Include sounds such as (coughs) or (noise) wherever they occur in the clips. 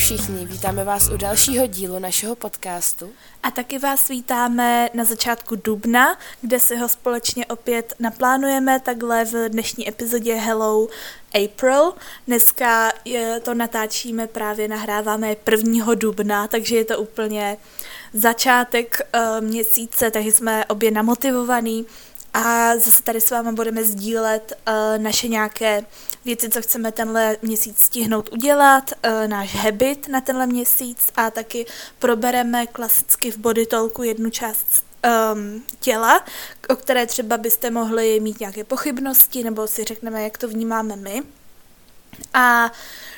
všichni, vítáme vás u dalšího dílu našeho podcastu. A taky vás vítáme na začátku dubna, kde si ho společně opět naplánujeme takhle v dnešní epizodě Hello April. Dneska je, to natáčíme, právě nahráváme 1. dubna, takže je to úplně začátek uh, měsíce, takže jsme obě namotivovaný a zase tady s váma budeme sdílet uh, naše nějaké věci, co chceme tenhle měsíc stihnout udělat, uh, náš habit na tenhle měsíc a taky probereme klasicky v body talku jednu část um, těla, o které třeba byste mohli mít nějaké pochybnosti, nebo si řekneme, jak to vnímáme my. A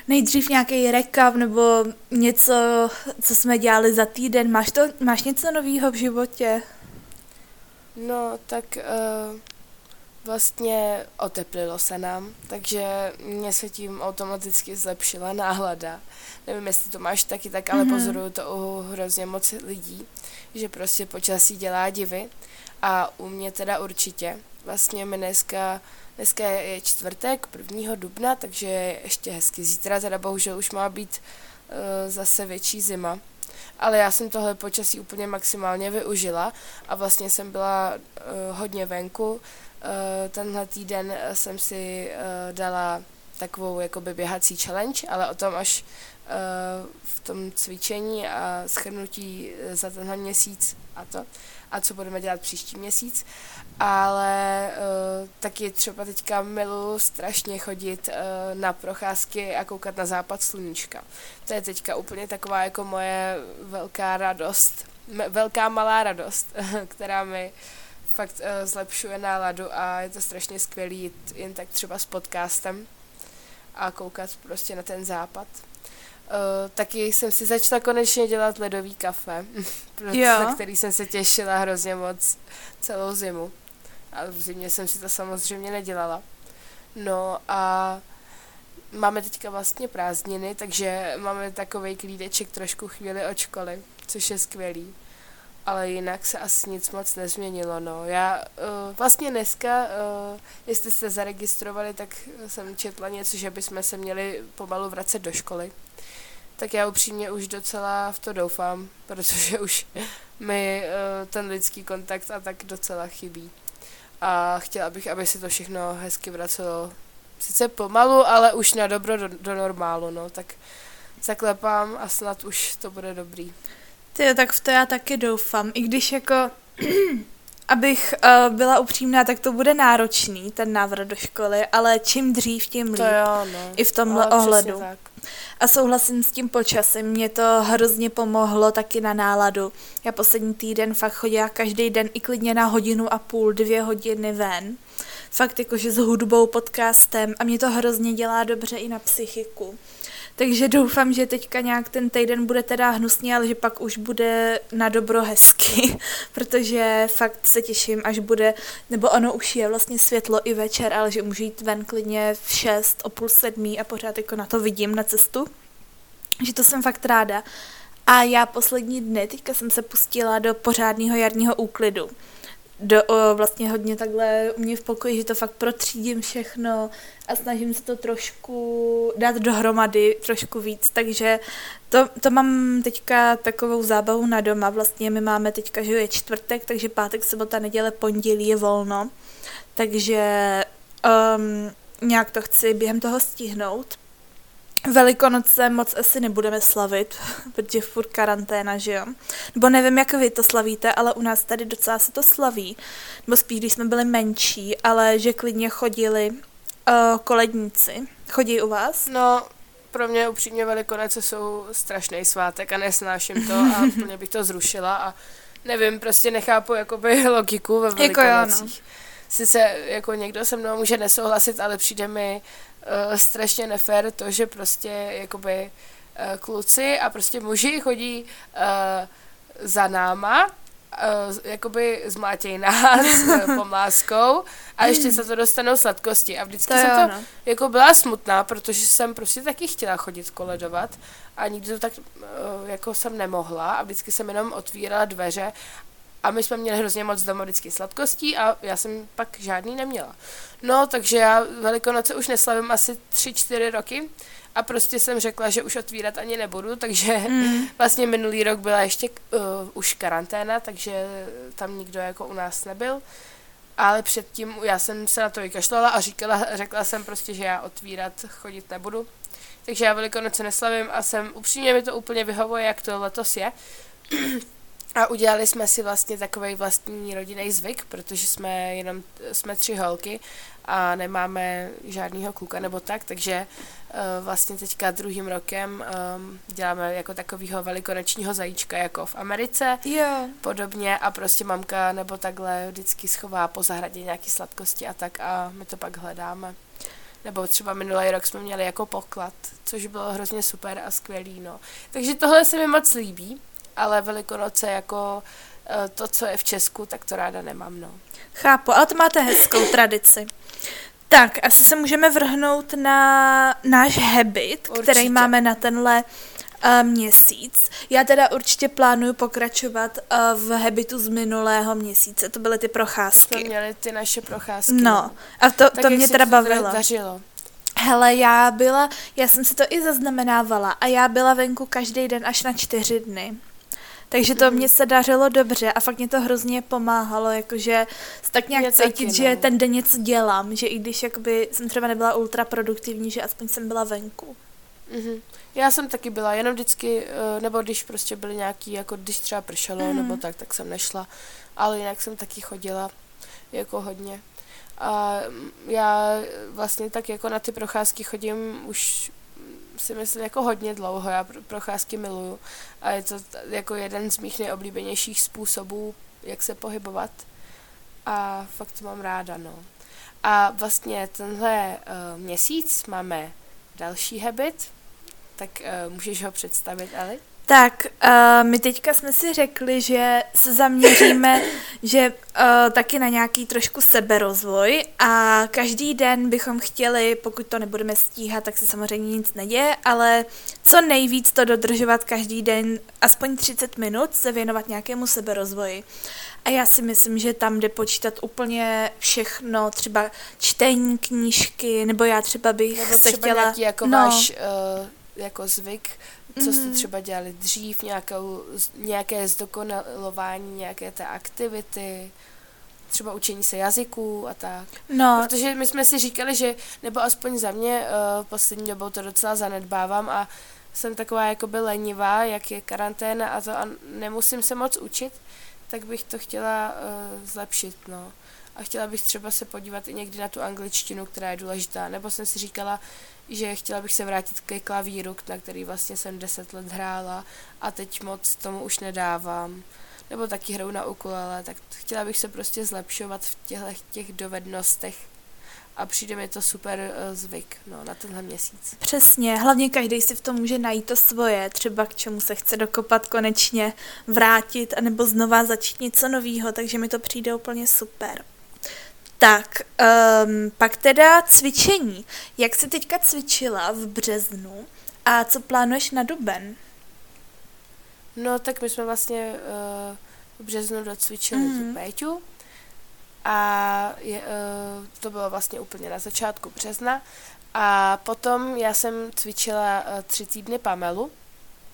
nejdřív nějaký recap nebo něco, co jsme dělali za týden. Máš, to, máš něco nového v životě? No, tak uh, vlastně oteplilo se nám, takže mě se tím automaticky zlepšila náhlada. Nevím, jestli to máš taky tak, ale mm-hmm. pozoruju to u hrozně moc lidí, že prostě počasí dělá divy a u mě teda určitě. Vlastně mi dneska, dneska je čtvrtek, 1. dubna, takže je ještě hezky. Zítra teda bohužel už má být uh, zase větší zima ale já jsem tohle počasí úplně maximálně využila a vlastně jsem byla uh, hodně venku. Uh, tenhle týden jsem si uh, dala takovou jakoby běhací challenge, ale o tom až v tom cvičení a schrnutí za tenhle měsíc a to, a co budeme dělat příští měsíc. Ale uh, taky třeba teďka miluji strašně chodit uh, na procházky a koukat na západ sluníčka. To je teďka úplně taková jako moje velká radost, m- velká malá radost, (laughs) která mi fakt uh, zlepšuje náladu a je to strašně skvělý jít jen tak třeba s podcastem a koukat prostě na ten západ. Uh, taky jsem si začala konečně dělat ledový kafe, (laughs) za který jsem se těšila hrozně moc celou zimu. A v zimě jsem si to samozřejmě nedělala. No a máme teďka vlastně prázdniny, takže máme takový klídeček trošku chvíli od školy, což je skvělý. Ale jinak se asi nic moc nezměnilo, no. Já uh, vlastně dneska, uh, jestli jste zaregistrovali, tak jsem četla něco, že bychom se měli pomalu vracet do školy. Tak já upřímně už docela v to doufám, (laughs) protože už mi uh, ten lidský kontakt a tak docela chybí. A chtěla bych, aby se to všechno hezky vracelo sice pomalu, ale už na dobro do, do normálu, no, tak zaklepám a snad už to bude dobrý. Ty, tak v to já taky doufám, i když jako abych uh, byla upřímná, tak to bude náročný, ten návrat do školy, ale čím dřív, tím líp. To jo, no. I v tomhle ale ohledu. Tak. A souhlasím s tím počasem, mě to hrozně pomohlo taky na náladu. Já poslední týden fakt chodila každý den i klidně na hodinu a půl, dvě hodiny ven. Fakt jakože s hudbou, podcastem a mě to hrozně dělá dobře i na psychiku. Takže doufám, že teďka nějak ten týden bude teda hnusný, ale že pak už bude na dobro hezky, (laughs) protože fakt se těším, až bude, nebo ono už je vlastně světlo i večer, ale že můžu jít ven klidně v 6, o půl sedmí a pořád jako na to vidím na cestu. Že to jsem fakt ráda. A já poslední dny, teďka jsem se pustila do pořádného jarního úklidu do, o, vlastně hodně takhle u mě v pokoji, že to fakt protřídím všechno a snažím se to trošku dát dohromady trošku víc, takže to, to mám teďka takovou zábavu na doma, vlastně my máme teďka, že je čtvrtek, takže pátek, sobota, neděle, pondělí je volno, takže um, nějak to chci během toho stihnout, Velikonoce moc asi nebudeme slavit, (laughs) protože furt karanténa, že jo. Nebo nevím, jak vy to slavíte, ale u nás tady docela se to slaví. Nebo spíš, když jsme byli menší, ale že klidně chodili uh, koledníci. Chodí u vás? No, pro mě upřímně Velikonoce jsou strašný svátek a nesnáším to a (laughs) úplně bych to zrušila a nevím, prostě nechápu jakoby logiku ve Velikonocích. Jako jo, no. Sice jako někdo se mnou může nesouhlasit, ale přijde mi uh, strašně nefér to, že prostě jakoby uh, kluci a prostě muži chodí uh, za náma, uh, jakoby zmlátějí nás (laughs) uh, pomláskou a ještě se to dostanou sladkosti. A vždycky to jsem to no. jako byla smutná, protože jsem prostě taky chtěla chodit koledovat a nikdy to tak uh, jako jsem nemohla a vždycky jsem jenom otvírala dveře A my jsme měli hrozně moc doma vždycky sladkostí a já jsem pak žádný neměla. No, takže já Velikonoce už neslavím asi 3-4 roky a prostě jsem řekla, že už otvírat ani nebudu, takže mm. (laughs) vlastně minulý rok byla ještě uh, už karanténa, takže tam nikdo jako u nás nebyl. Ale předtím já jsem se na to vykašlala a říkala, řekla jsem prostě, že já otvírat chodit nebudu. Takže já Velikonoce neslavím a jsem upřímně mi to úplně vyhovuje, jak to letos je. A udělali jsme si vlastně takový vlastní rodinný zvyk, protože jsme jenom jsme tři holky a nemáme žádného kluka nebo tak, takže uh, vlastně teďka druhým rokem um, děláme jako takového velikonočního zajíčka jako v Americe. Yeah. Podobně a prostě mamka nebo takhle vždycky schová po zahradě nějaký sladkosti a tak a my to pak hledáme. Nebo třeba minulý rok jsme měli jako poklad, což bylo hrozně super a skvělý, no. Takže tohle se mi moc líbí, ale Velikonoce jako uh, to, co je v Česku, tak to ráda nemám, no. Chápu, ale to máte hezkou (coughs) tradici. Tak, asi se můžeme vrhnout na náš habit, určitě. který máme na tenhle uh, měsíc. Já teda určitě plánuju pokračovat uh, v habitu z minulého měsíce, to byly ty procházky. To měli ty naše procházky. No, a to, tak to mě teda bavilo. Dařilo? Hele, já byla, já jsem si to i zaznamenávala a já byla venku každý den až na čtyři dny. Takže to mm. mě se dařilo dobře a fakt mě to hrozně pomáhalo, jakože tak nějak mě cítit, taky, že no. ten den něco dělám, že i když jakoby jsem třeba nebyla ultra produktivní, že aspoň jsem byla venku. Mm-hmm. Já jsem taky byla, jenom vždycky, eh, nebo když prostě byly nějaký, jako když třeba pršelo mm. nebo tak, tak jsem nešla, ale jinak jsem taky chodila jako hodně. A já vlastně tak jako na ty procházky chodím už si myslím jako hodně dlouho, já procházky miluju a je to jako jeden z mých nejoblíbenějších způsobů, jak se pohybovat a fakt to mám ráda, no. A vlastně tenhle uh, měsíc máme další habit, tak uh, můžeš ho představit, Ali? Tak, uh, my teďka jsme si řekli, že se zaměříme, (laughs) že uh, taky na nějaký trošku seberozvoj a každý den bychom chtěli, pokud to nebudeme stíhat, tak se samozřejmě nic neděje, ale co nejvíc to dodržovat každý den, aspoň 30 minut se věnovat nějakému seberozvoji. A já si myslím, že tam jde počítat úplně všechno, třeba čtení knížky, nebo já třeba bych nebo se třeba chtěla... Nějaký jako no, váš uh, jako zvyk, co jste mhm. třeba dělali dřív, nějakou, nějaké zdokonalování, nějaké té aktivity, třeba učení se jazyků a tak. No. Protože my jsme si říkali, že, nebo aspoň za mě, uh, poslední dobou to docela zanedbávám a jsem taková jakoby lenivá, jak je karanténa a to a nemusím se moc učit, tak bych to chtěla uh, zlepšit, no. A chtěla bych třeba se podívat i někdy na tu angličtinu, která je důležitá. Nebo jsem si říkala, že chtěla bych se vrátit ke klavíru, na který vlastně jsem deset let hrála a teď moc tomu už nedávám. Nebo taky hrou na ukulele, tak chtěla bych se prostě zlepšovat v těchto těch dovednostech a přijde mi to super uh, zvyk no, na tenhle měsíc. Přesně, hlavně každý si v tom může najít to svoje, třeba k čemu se chce dokopat konečně, vrátit, anebo znova začít něco nového, takže mi to přijde úplně super. Tak, um, pak teda cvičení. Jak jsi teďka cvičila v březnu a co plánuješ na duben? No, tak my jsme vlastně uh, v březnu docvičili mm. tu Péťu a je, uh, to bylo vlastně úplně na začátku března a potom já jsem cvičila uh, tři týdny Pamelu,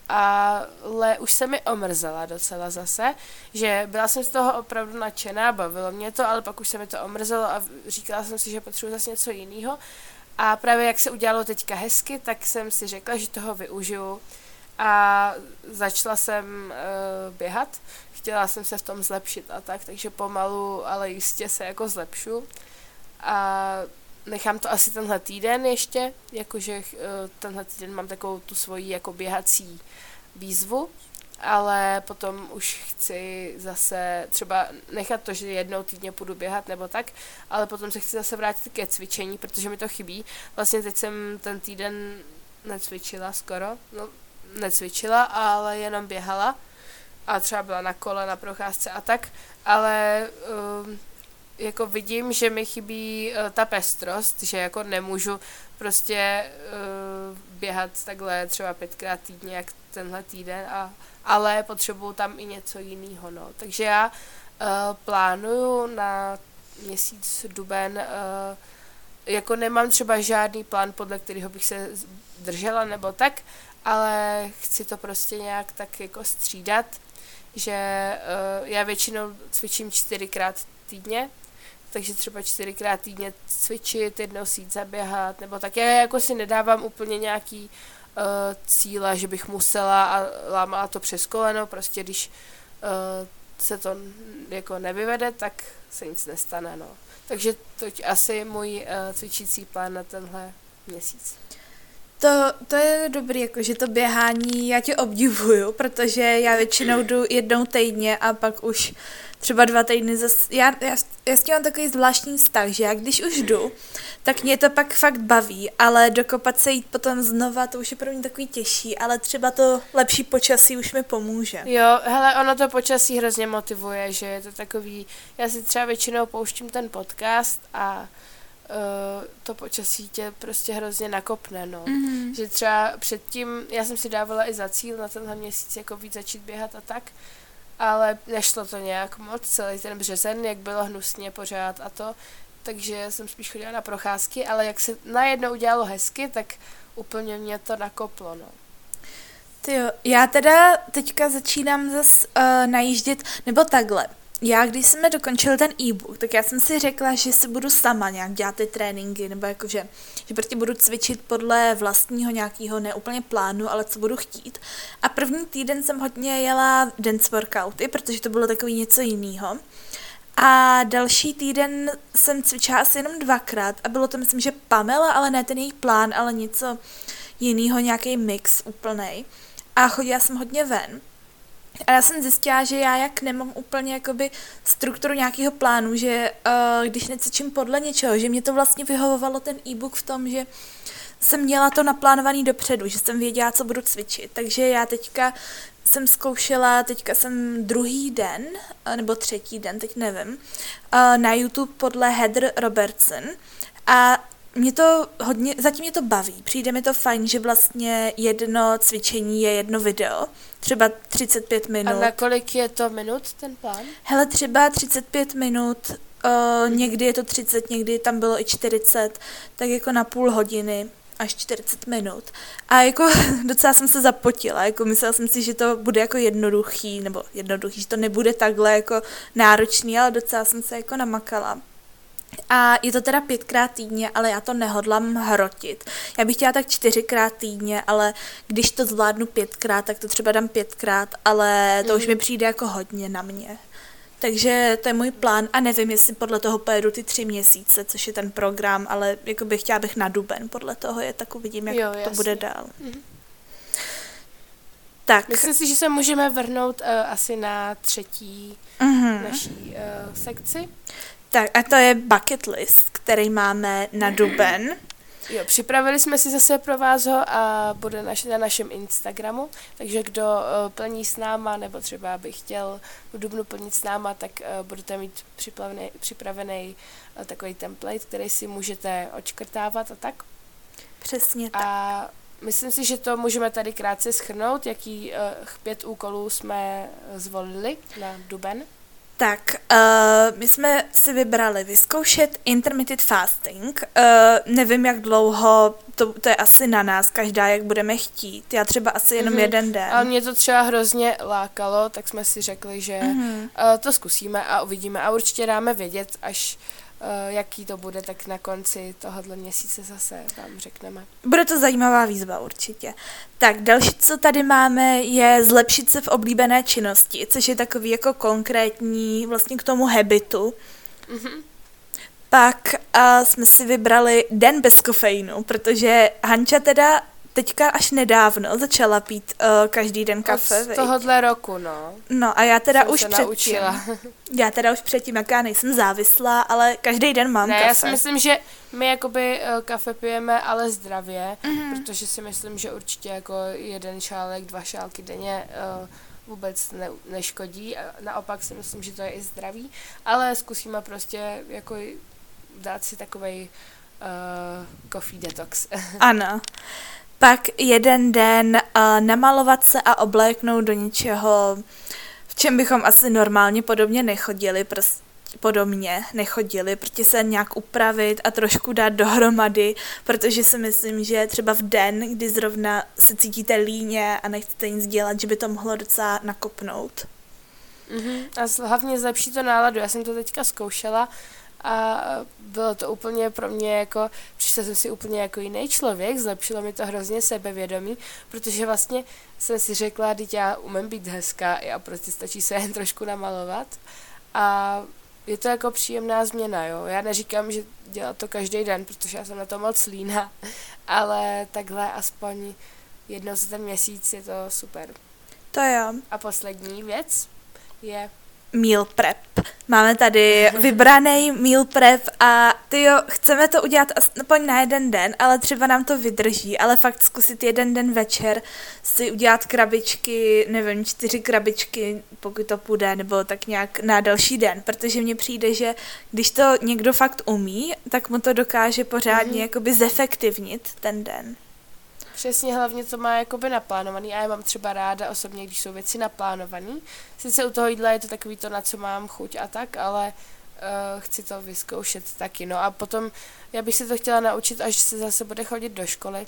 ale už se mi omrzela docela zase, že byla jsem z toho opravdu nadšená, bavilo mě to, ale pak už se mi to omrzelo a říkala jsem si, že potřebuji zase něco jiného. A právě jak se udělalo teďka hezky, tak jsem si řekla, že toho využiju a začala jsem uh, běhat. Chtěla jsem se v tom zlepšit a tak, takže pomalu, ale jistě se jako zlepšu. A nechám to asi tenhle týden ještě, jakože uh, tenhle týden mám takovou tu svoji jako běhací výzvu, ale potom už chci zase třeba nechat to, že jednou týdně půjdu běhat nebo tak, ale potom se chci zase vrátit ke cvičení, protože mi to chybí. Vlastně teď jsem ten týden necvičila skoro, no necvičila, ale jenom běhala a třeba byla na kole, na procházce a tak, ale um, jako vidím, že mi chybí uh, ta pestrost, že jako nemůžu prostě uh, běhat takhle třeba pětkrát týdně, jak tenhle týden, a, ale potřebuju tam i něco jiného, no. Takže já uh, plánuju na měsíc duben, uh, jako nemám třeba žádný plán, podle kterého bych se držela nebo tak, ale chci to prostě nějak tak jako střídat, že uh, já většinou cvičím čtyřikrát týdně, takže třeba čtyřikrát týdně cvičit, jednou si jít zaběhat, nebo tak. Já jako si nedávám úplně nějaký uh, cíle, že bych musela a lámala to přes koleno, prostě když uh, se to jako nevyvede, tak se nic nestane, no. Takže to je asi můj uh, cvičící plán na tenhle měsíc. To, to je dobrý, jako, že to běhání já tě obdivuju, protože já většinou jdu jednou týdně a pak už třeba dva týdny zase, já, já, já s tím mám takový zvláštní vztah, že já když už jdu, tak mě to pak fakt baví, ale dokopat se jít potom znova, to už je pro mě takový těžší, ale třeba to lepší počasí už mi pomůže. Jo, hele, ono to počasí hrozně motivuje, že je to takový, já si třeba většinou pouštím ten podcast a uh, to počasí tě prostě hrozně nakopne, no. Mm-hmm. Že třeba předtím, já jsem si dávala i za cíl na tenhle měsíc jako víc začít běhat a tak, ale nešlo to nějak moc, celý ten březen, jak bylo hnusně pořád a to, takže jsem spíš chodila na procházky, ale jak se najednou udělalo hezky, tak úplně mě to nakoplo, no. Ty jo, já teda teďka začínám zase uh, najíždět, nebo takhle já, když jsme dokončili ten e-book, tak já jsem si řekla, že si budu sama nějak dělat ty tréninky, nebo jakože, že prostě budu cvičit podle vlastního nějakého neúplně plánu, ale co budu chtít. A první týden jsem hodně jela dance workouty, protože to bylo takový něco jiného. A další týden jsem cvičila asi jenom dvakrát a bylo to myslím, že Pamela, ale ne ten jejich plán, ale něco jiného, nějaký mix úplnej. A chodila jsem hodně ven. A já jsem zjistila, že já jak nemám úplně jakoby strukturu nějakého plánu, že uh, když necvičím podle něčeho, že mě to vlastně vyhovovalo ten e-book v tom, že jsem měla to naplánovaný dopředu, že jsem věděla, co budu cvičit. Takže já teďka jsem zkoušela, teďka jsem druhý den, nebo třetí den, teď nevím, uh, na YouTube podle Heather Robertson a mě to hodně, zatím mě to baví. Přijde mi to fajn, že vlastně jedno cvičení je jedno video, třeba 35 minut. A na kolik je to minut ten plán? Hele, třeba 35 minut, uh, někdy je to 30, někdy tam bylo i 40, tak jako na půl hodiny až 40 minut. A jako (laughs) docela jsem se zapotila, jako myslela jsem si, že to bude jako jednoduchý, nebo jednoduchý, že to nebude takhle jako náročný, ale docela jsem se jako namakala. A je to teda pětkrát týdně, ale já to nehodlám hrotit. Já bych chtěla tak čtyřikrát týdně, ale když to zvládnu pětkrát, tak to třeba dám pětkrát, ale to mm. už mhm. mi přijde jako hodně na mě. Takže to je můj plán a nevím, jestli podle toho pojedu ty tři měsíce, což je ten program, ale jako bych chtěla bych na duben, podle toho je, tak uvidím, jak jo, to bude dál. Mm. Tak. Myslím si, že se můžeme vrhnout uh, asi na třetí mm-hmm. naší uh, sekci. Tak a to je bucket list, který máme na duben. Jo, připravili jsme si zase pro vás ho a bude naš, na našem Instagramu, takže kdo uh, plní s náma, nebo třeba by chtěl v Dubnu plnit s náma, tak uh, budete mít připravený, připravený uh, takový template, který si můžete očkrtávat a tak. Přesně tak. A myslím si, že to můžeme tady krátce schrnout, jaký uh, pět úkolů jsme zvolili na Duben. Tak, uh, my jsme si vybrali vyzkoušet intermittent fasting. Uh, nevím, jak dlouho, to, to je asi na nás, každá, jak budeme chtít. Já třeba asi jenom mm-hmm. jeden den. Ale mě to třeba hrozně lákalo, tak jsme si řekli, že mm-hmm. uh, to zkusíme a uvidíme. A určitě dáme vědět, až uh, jaký to bude, tak na konci tohohle měsíce zase vám řekneme. Bude to zajímavá výzva určitě. Tak další, co tady máme, je zlepšit se v oblíbené činnosti, což je takový jako konkrétní vlastně k tomu habitu. Mm-hmm. Pak uh, jsme si vybrali den bez kofeinu, protože Hanča teda teďka až nedávno začala pít uh, každý den kafe. Od tohohle roku, no. No a já teda Jsem už předtím. Naučila. já teda už předtím, jak já nejsem závislá, ale každý den mám ne, kafe. já si myslím, že my jakoby uh, kafe pijeme, ale zdravě, mm-hmm. protože si myslím, že určitě jako jeden šálek, dva šálky denně uh, vůbec ne, neškodí. Naopak si myslím, že to je i zdravý, ale zkusíme prostě jako dát si takovej uh, coffee detox. (laughs) ano. Pak jeden den uh, namalovat se a obléknout do něčeho, v čem bychom asi normálně podobně nechodili, prostě podobně nechodili, protože se nějak upravit a trošku dát dohromady, protože si myslím, že třeba v den, kdy zrovna se cítíte líně a nechcete nic dělat, že by to mohlo docela nakopnout. Mm-hmm. A hlavně zlepší to náladu. Já jsem to teďka zkoušela a bylo to úplně pro mě jako, přišla jsem si úplně jako jiný člověk, zlepšilo mi to hrozně sebevědomí, protože vlastně jsem si řekla, že já umím být hezká a prostě stačí se jen trošku namalovat a je to jako příjemná změna, jo. Já neříkám, že dělat to každý den, protože já jsem na to moc lína, (laughs) ale takhle aspoň jednou za ten měsíc je to super. To jo. A poslední věc je meal prep. Máme tady vybraný meal prep a ty jo, chceme to udělat aspoň na jeden den, ale třeba nám to vydrží, ale fakt zkusit jeden den večer si udělat krabičky, nevím, čtyři krabičky, pokud to půjde, nebo tak nějak na další den, protože mně přijde, že když to někdo fakt umí, tak mu to dokáže pořádně mm. jakoby zefektivnit ten den. Přesně, hlavně to má jakoby naplánovaný a já mám třeba ráda osobně, když jsou věci naplánované. Sice u toho jídla je to takový to, na co mám chuť a tak, ale uh, chci to vyzkoušet taky. No a potom já bych si to chtěla naučit, až se zase bude chodit do školy,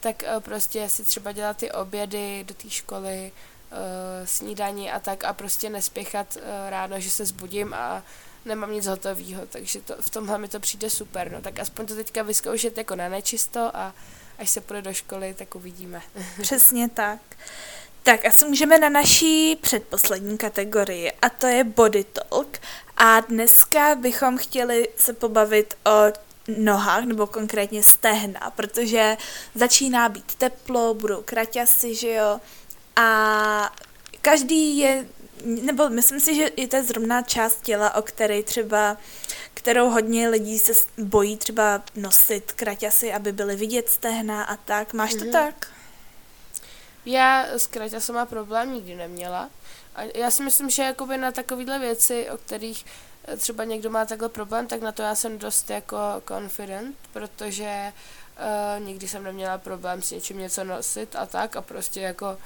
tak uh, prostě si třeba dělat ty obědy do té školy, uh, snídaní a tak a prostě nespěchat uh, ráno, že se zbudím a nemám nic hotového, takže to, v tomhle mi to přijde super, no tak aspoň to teďka vyzkoušet jako na nečisto a až se půjde do školy, tak uvidíme. (laughs) Přesně tak. Tak asi můžeme na naší předposlední kategorii a to je body talk. A dneska bychom chtěli se pobavit o nohách, nebo konkrétně stehna, protože začíná být teplo, budou kraťasy, že jo, a každý je, nebo myslím si, že je to zrovna část těla, o které třeba kterou hodně lidí se bojí třeba nosit kraťasy, aby byly vidět stehna a tak. Máš mm-hmm. to mhm. tak? Já s kraťasama problém nikdy neměla. A já si myslím, že jakoby na takovéhle věci, o kterých eh, třeba někdo má takhle problém, tak na to já jsem dost jako confident, protože uh, nikdy jsem neměla problém s něčím něco nosit a tak a prostě jako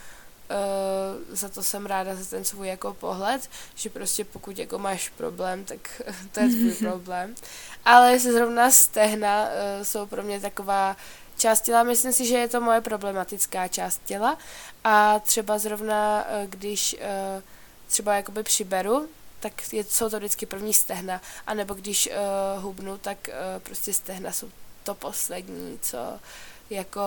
Uh, za to jsem ráda za ten svůj jako pohled, že prostě pokud jako máš problém, tak (laughs) to je tvůj (laughs) problém. Ale jestli zrovna stehna uh, jsou pro mě taková část těla, myslím si, že je to moje problematická část těla. A třeba zrovna, uh, když uh, třeba jakoby přiberu, tak je, jsou to vždycky první stehna, anebo když uh, hubnu, tak uh, prostě stehna jsou to poslední, co jako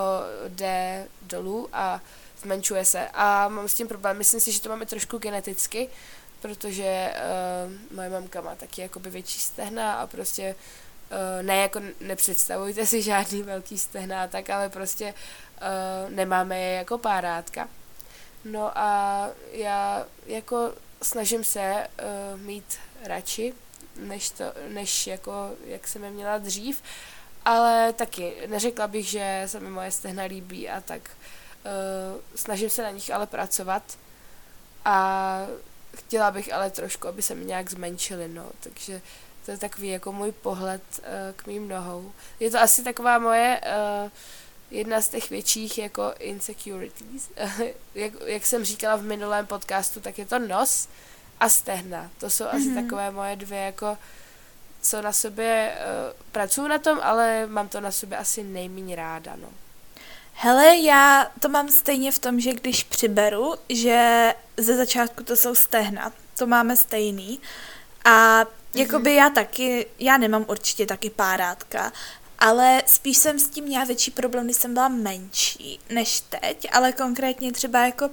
jde dolů. A uh, zmenšuje se a mám s tím problém. Myslím si, že to máme trošku geneticky, protože uh, moje mamka má taky jakoby větší stehna a prostě uh, ne jako nepředstavujte si žádný velký stehna tak, ale prostě uh, nemáme je jako párátka. No a já jako snažím se uh, mít radši, než, to, než jako, jak jsem je měla dřív, ale taky neřekla bych, že se mi moje stehna líbí a tak Uh, snažím se na nich ale pracovat a chtěla bych ale trošku, aby se mi nějak zmenšily, no, takže to je takový jako můj pohled uh, k mým nohou. Je to asi taková moje uh, jedna z těch větších jako insecurities. (laughs) jak, jak jsem říkala v minulém podcastu, tak je to nos a stehna. To jsou mm-hmm. asi mhm. takové moje dvě jako co na sobě uh, pracuju na tom, ale mám to na sobě asi nejméně ráda, no. Hele, já to mám stejně v tom, že když přiberu, že ze začátku to jsou stehna, to máme stejný. A jakoby mm-hmm. já taky, já nemám určitě taky párátka, ale spíš jsem s tím měla větší problém, když jsem byla menší než teď, ale konkrétně třeba jako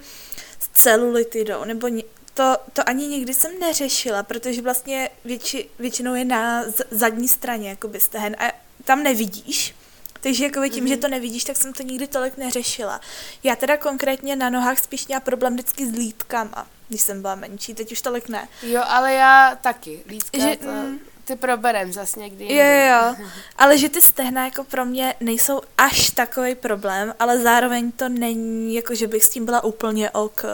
s celulitidou, nebo to, to ani nikdy jsem neřešila, protože vlastně větši, většinou je na zadní straně jakoby stehen a tam nevidíš, takže jako tím, mm-hmm. že mhm. to nevidíš, tak jsem to nikdy tolik neřešila. Já teda konkrétně na nohách spíš měla problém vždycky s lítkama, když jsem byla menší, teď už tolik ne. Jo, ale já taky. Lítka že, to, mm, ty proberem zas někdy. Jo, jo, (laughs) ale že ty stehna jako pro mě nejsou až takový problém, ale zároveň to není, jako že bych s tím byla úplně ok.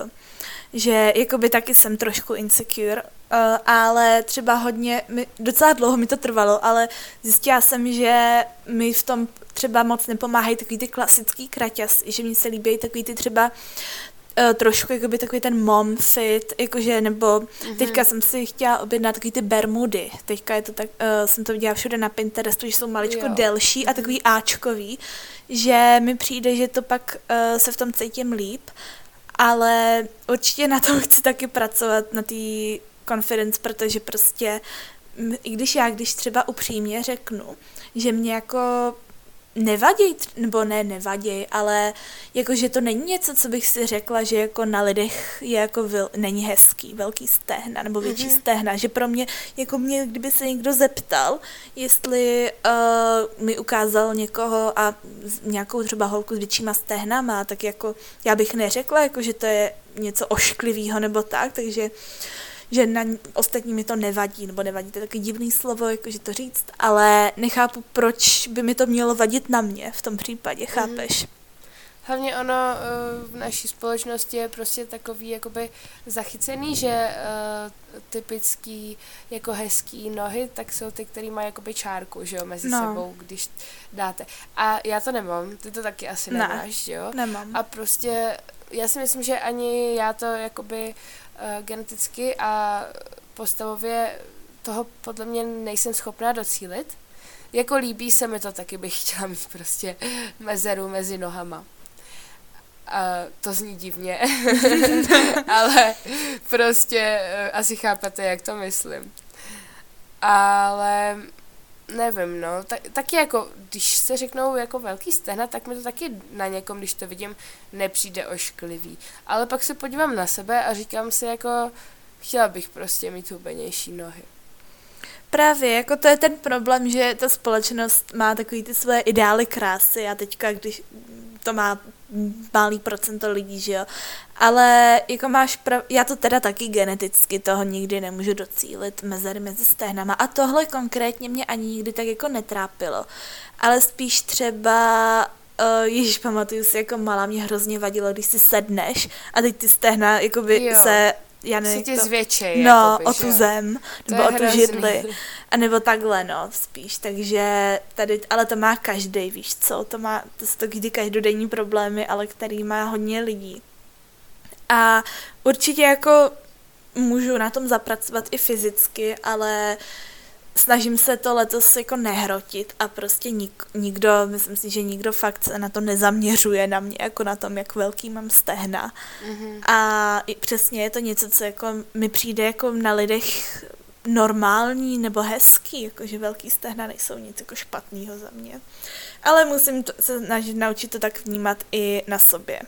Že jakoby taky jsem trošku insecure, uh, ale třeba hodně, mi, docela dlouho mi to trvalo, ale zjistila jsem, že mi v tom třeba moc nepomáhají takový ty klasický kraťasy, že mi se líbí takový ty třeba uh, trošku jakoby takový ten mom fit, jakože, nebo mm-hmm. teďka jsem si chtěla objednat takový ty bermudy, teďka je to tak, uh, jsem to viděla všude na Pinterestu, že jsou maličko jo. delší a mhm. takový áčkový, že mi přijde, že to pak uh, se v tom cítím líp, ale určitě na tom (laughs) chci taky pracovat, na té confidence, protože prostě i když já, když třeba upřímně řeknu, že mě jako nevadí, nebo ne nevadí, ale jakože to není něco, co bych si řekla, že jako na lidech je jako vil, není hezký, velký stehna nebo větší mm-hmm. stehna, že pro mě, jako mě, kdyby se někdo zeptal, jestli uh, mi ukázal někoho a nějakou třeba holku s většíma stehnama, tak jako já bych neřekla, jako že to je něco ošklivého nebo tak, takže uh, že na ostatní mi to nevadí, nebo nevadí, to je takový divný slovo, jakože to říct, ale nechápu, proč by mi to mělo vadit na mě v tom případě, mhm. chápeš? Mm. Hlavně ono eh, v naší společnosti je prostě takový jakoby zachycený, že uh, typický jako hezký nohy, tak jsou ty, který mají jakoby čárku, že jo, mezi no. sebou, když dáte. A já to nemám, ty to taky asi ne, nemáš, jo? nemám. A prostě já si myslím, že ani já to jakoby uh, geneticky a postavově toho podle mě nejsem schopná docílit. Jako líbí se mi to, taky bych chtěla mít prostě mezeru mezi nohama. A to zní divně, (laughs) ale prostě uh, asi chápete, jak to myslím. Ale nevím, no, tak, taky jako, když se řeknou jako velký stehna, tak mi to taky na někom, když to vidím, nepřijde ošklivý. Ale pak se podívám na sebe a říkám si jako, chtěla bych prostě mít hubenější nohy. Právě, jako to je ten problém, že ta společnost má takový ty své ideály krásy a teďka, když to má malý procento lidí, že jo. Ale jako máš prav... já to teda taky geneticky toho nikdy nemůžu docílit mezery mezi stehnama a tohle konkrétně mě ani nikdy tak jako netrápilo. Ale spíš třeba Uh, Ježíš, pamatuju si, jako malá mě hrozně vadilo, když si sedneš a teď ty stehna jakoby jo. se já nevím, to, zvětšej, no, jakoby, o tu zem, nebo o tu židli, a nebo takhle, no, spíš, takže tady, ale to má každý, víš co, to má, to jsou taky každodenní problémy, ale který má hodně lidí. A určitě jako můžu na tom zapracovat i fyzicky, ale snažím se to letos jako nehrotit a prostě nik, nikdo, myslím si, že nikdo fakt se na to nezaměřuje na mě, jako na tom, jak velký mám stehna. Mm-hmm. A přesně je to něco, co jako mi přijde jako na lidech normální nebo hezký, jakože velký stehna nejsou nic jako špatného za mě. Ale musím to, se snažit naučit to tak vnímat i na sobě.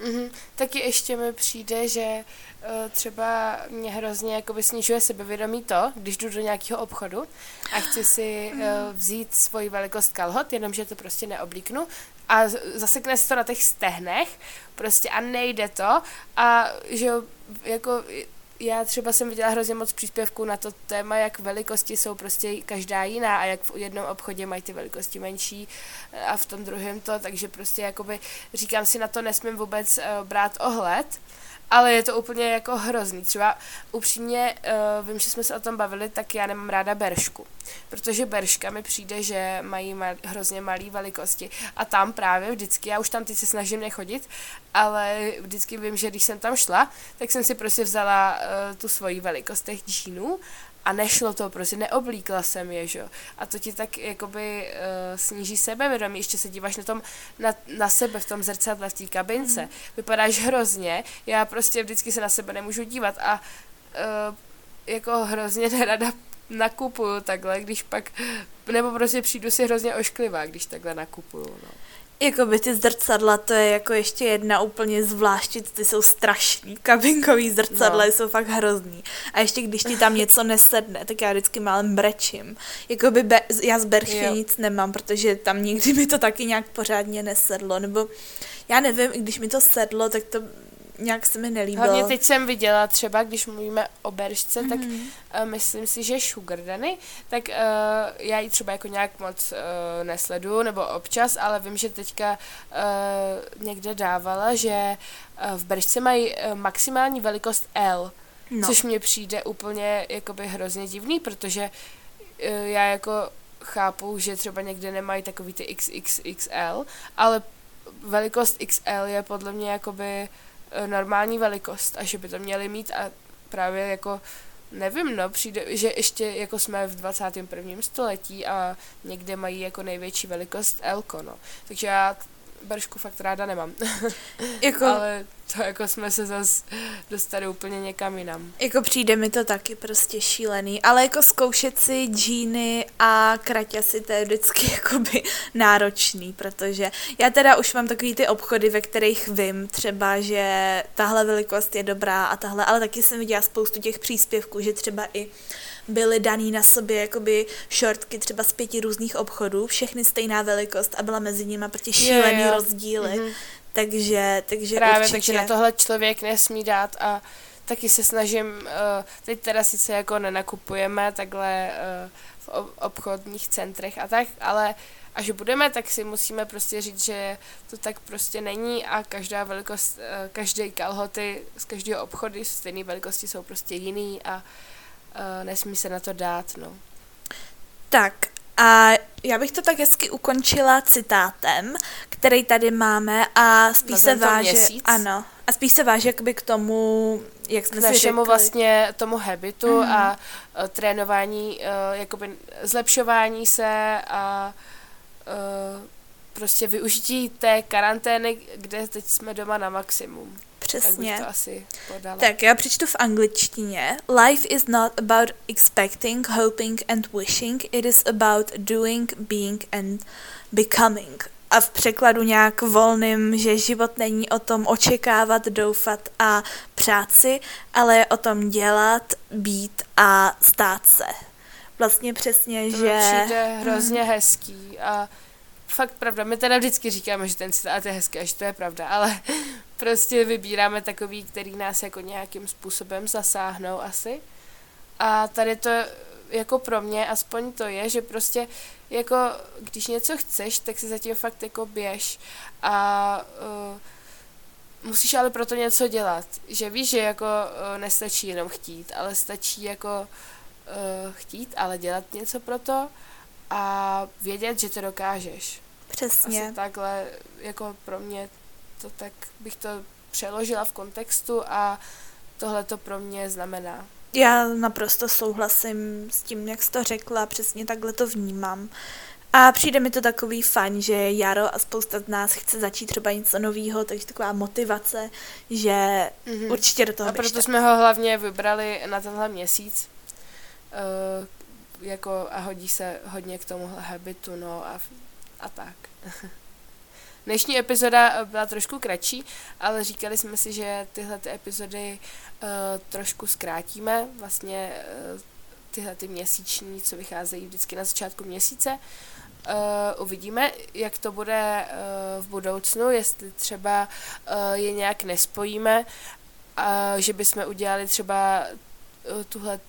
Mm-hmm. Taky ještě mi přijde, že uh, třeba mě hrozně jakoby snižuje sebevědomí to, když jdu do nějakého obchodu a chci si uh, vzít svoji velikost kalhot, jenomže to prostě neoblíknu a zasekne se to na těch stehnech prostě a nejde to a že jako já třeba jsem viděla hrozně moc příspěvků na to téma, jak velikosti jsou prostě každá jiná a jak v jednom obchodě mají ty velikosti menší a v tom druhém to, takže prostě jakoby říkám si na to nesmím vůbec uh, brát ohled, ale je to úplně jako hrozný. Třeba upřímně uh, vím, že jsme se o tom bavili, tak já nemám ráda beršku. Protože berška mi přijde, že mají mal, hrozně malé velikosti. A tam právě vždycky, já už tam teď se snažím nechodit, ale vždycky vím, že když jsem tam šla, tak jsem si prostě vzala uh, tu svoji velikost těch džínů a nešlo to, prostě neoblíkla jsem je, že A to ti tak jakoby uh, sníží sebevědomí, ještě se díváš na, tom, na, na sebe v tom zrcadle v té kabince, mm. vypadáš hrozně, já prostě vždycky se na sebe nemůžu dívat. A uh, jako hrozně nerada nakupuju takhle, když pak, nebo prostě přijdu si hrozně ošklivá, když takhle nakupuju, no. Jakoby ty zrcadla, to je jako ještě jedna úplně zvlášť, ty jsou strašný. Kabinkový zrcadla no. jsou fakt hrozný. A ještě když ti tam něco nesedne, tak já vždycky málem brečím. Jakoby be, já z berchy nic nemám, protože tam nikdy mi to taky nějak pořádně nesedlo. Nebo já nevím, i když mi to sedlo, tak to nějak se mi nelíbilo. Hlavně teď jsem viděla třeba, když mluvíme o beršce, mm-hmm. tak uh, myslím si, že Sugar Danny, tak uh, já ji třeba jako nějak moc uh, nesledu, nebo občas, ale vím, že teďka uh, někde dávala, že uh, v beršce mají uh, maximální velikost L, no. což mně přijde úplně jakoby hrozně divný, protože uh, já jako chápu, že třeba někde nemají takový ty XXXL, ale velikost XL je podle mě jakoby normální velikost a že by to měli mít a právě jako nevím, no, přijde, že ještě jako jsme v 21. století a někde mají jako největší velikost Elko, no. Takže já Beršku fakt ráda nemám. (laughs) jako... Ale to jako jsme se zase dostali úplně někam jinam. Jako přijde mi to taky prostě šílený, ale jako zkoušet si džíny a kraťasy to je vždycky (laughs) jakoby náročný, protože já teda už mám takový ty obchody, ve kterých vím třeba, že tahle velikost je dobrá a tahle, ale taky jsem viděla spoustu těch příspěvků, že třeba i byly daný na sobě jakoby šortky třeba z pěti různých obchodů, všechny stejná velikost a byla mezi nimi prostě šílený jo, jo. rozdíly. Mm-hmm. Takže, takže Právě, určitě... takže na tohle člověk nesmí dát a taky se snažím, uh, teď teda sice jako nenakupujeme takhle uh, v obchodních centrech a tak, ale až budeme, tak si musíme prostě říct, že to tak prostě není a každá velikost, uh, každé kalhoty z každého obchodu stejné velikosti jsou prostě jiný a uh, nesmí se na to dát, no. Tak a já bych to tak hezky ukončila citátem, který tady máme a spíš na se váže, měsíc. ano, a spíš se váže jakoby k tomu, jak jsme k našemu řekli. vlastně tomu habitu mm. a uh, trénování, uh, jakoby zlepšování se a uh, prostě využití té karantény, kde teď jsme doma na maximum. Přesně. Tak bych to asi podala. Tak já přečtu v angličtině. Life is not about expecting, hoping and wishing. It is about doing, being and becoming. A v překladu nějak volným, že život není o tom očekávat, doufat a přát si, ale je o tom dělat, být a stát se. Vlastně přesně, to že... To přijde hrozně hmm. hezký a fakt pravda. My teda vždycky říkáme, že ten citát je hezký a že to je pravda, ale prostě vybíráme takový, který nás jako nějakým způsobem zasáhnou asi. A tady to jako pro mě aspoň to je, že prostě jako když něco chceš, tak si zatím fakt jako běž a uh, musíš ale proto něco dělat. Že víš, že jako uh, nestačí jenom chtít, ale stačí jako uh, chtít, ale dělat něco pro to a vědět, že to dokážeš. Přesně. Asi takhle, jako pro mě to tak bych to přeložila v kontextu a tohle to pro mě znamená. Já naprosto souhlasím s tím, jak jsi to řekla, přesně takhle to vnímám. A přijde mi to takový fajn, že Jaro a spousta z nás chce začít třeba něco nového, takže taková motivace, že mm-hmm. určitě do toho A proto jsme ho hlavně vybrali na tenhle měsíc, uh, jako a hodí se hodně k tomuhle habitu, no a, a tak. (laughs) Dnešní epizoda byla trošku kratší, ale říkali jsme si, že tyhle ty epizody uh, trošku zkrátíme, vlastně uh, tyhle ty měsíční, co vycházejí vždycky na začátku měsíce. Uh, uvidíme, jak to bude uh, v budoucnu, jestli třeba uh, je nějak nespojíme, uh, že bychom udělali třeba uh, tuhle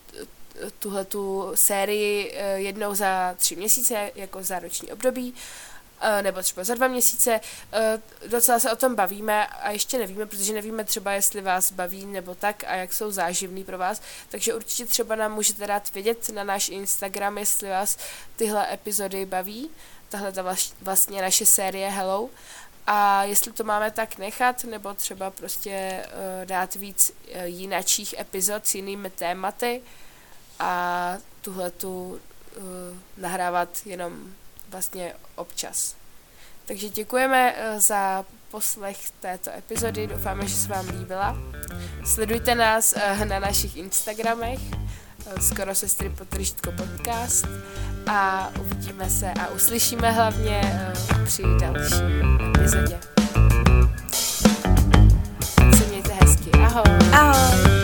tuhle tu sérii jednou za tři měsíce, jako za roční období, Eh, nebo třeba za dva měsíce. Eh, docela se o tom bavíme a ještě nevíme, protože nevíme třeba, jestli vás baví nebo tak a jak jsou záživný pro vás. Takže určitě třeba nám můžete dát vědět na náš Instagram, jestli vás tyhle epizody baví. Tahle ta vlastně naše série Hello. A jestli to máme tak nechat, nebo třeba prostě uh, dát víc uh, jinačích epizod s jinými tématy a tuhle tu uh, nahrávat jenom vlastně občas. Takže děkujeme eh, za poslech této epizody, doufáme, že se vám líbila. Sledujte nás eh, na našich Instagramech, eh, skoro sestry potržitko podcast a uvidíme se a uslyšíme hlavně při další epizodě. Se mějte hezky. Ahoj. Ahoj.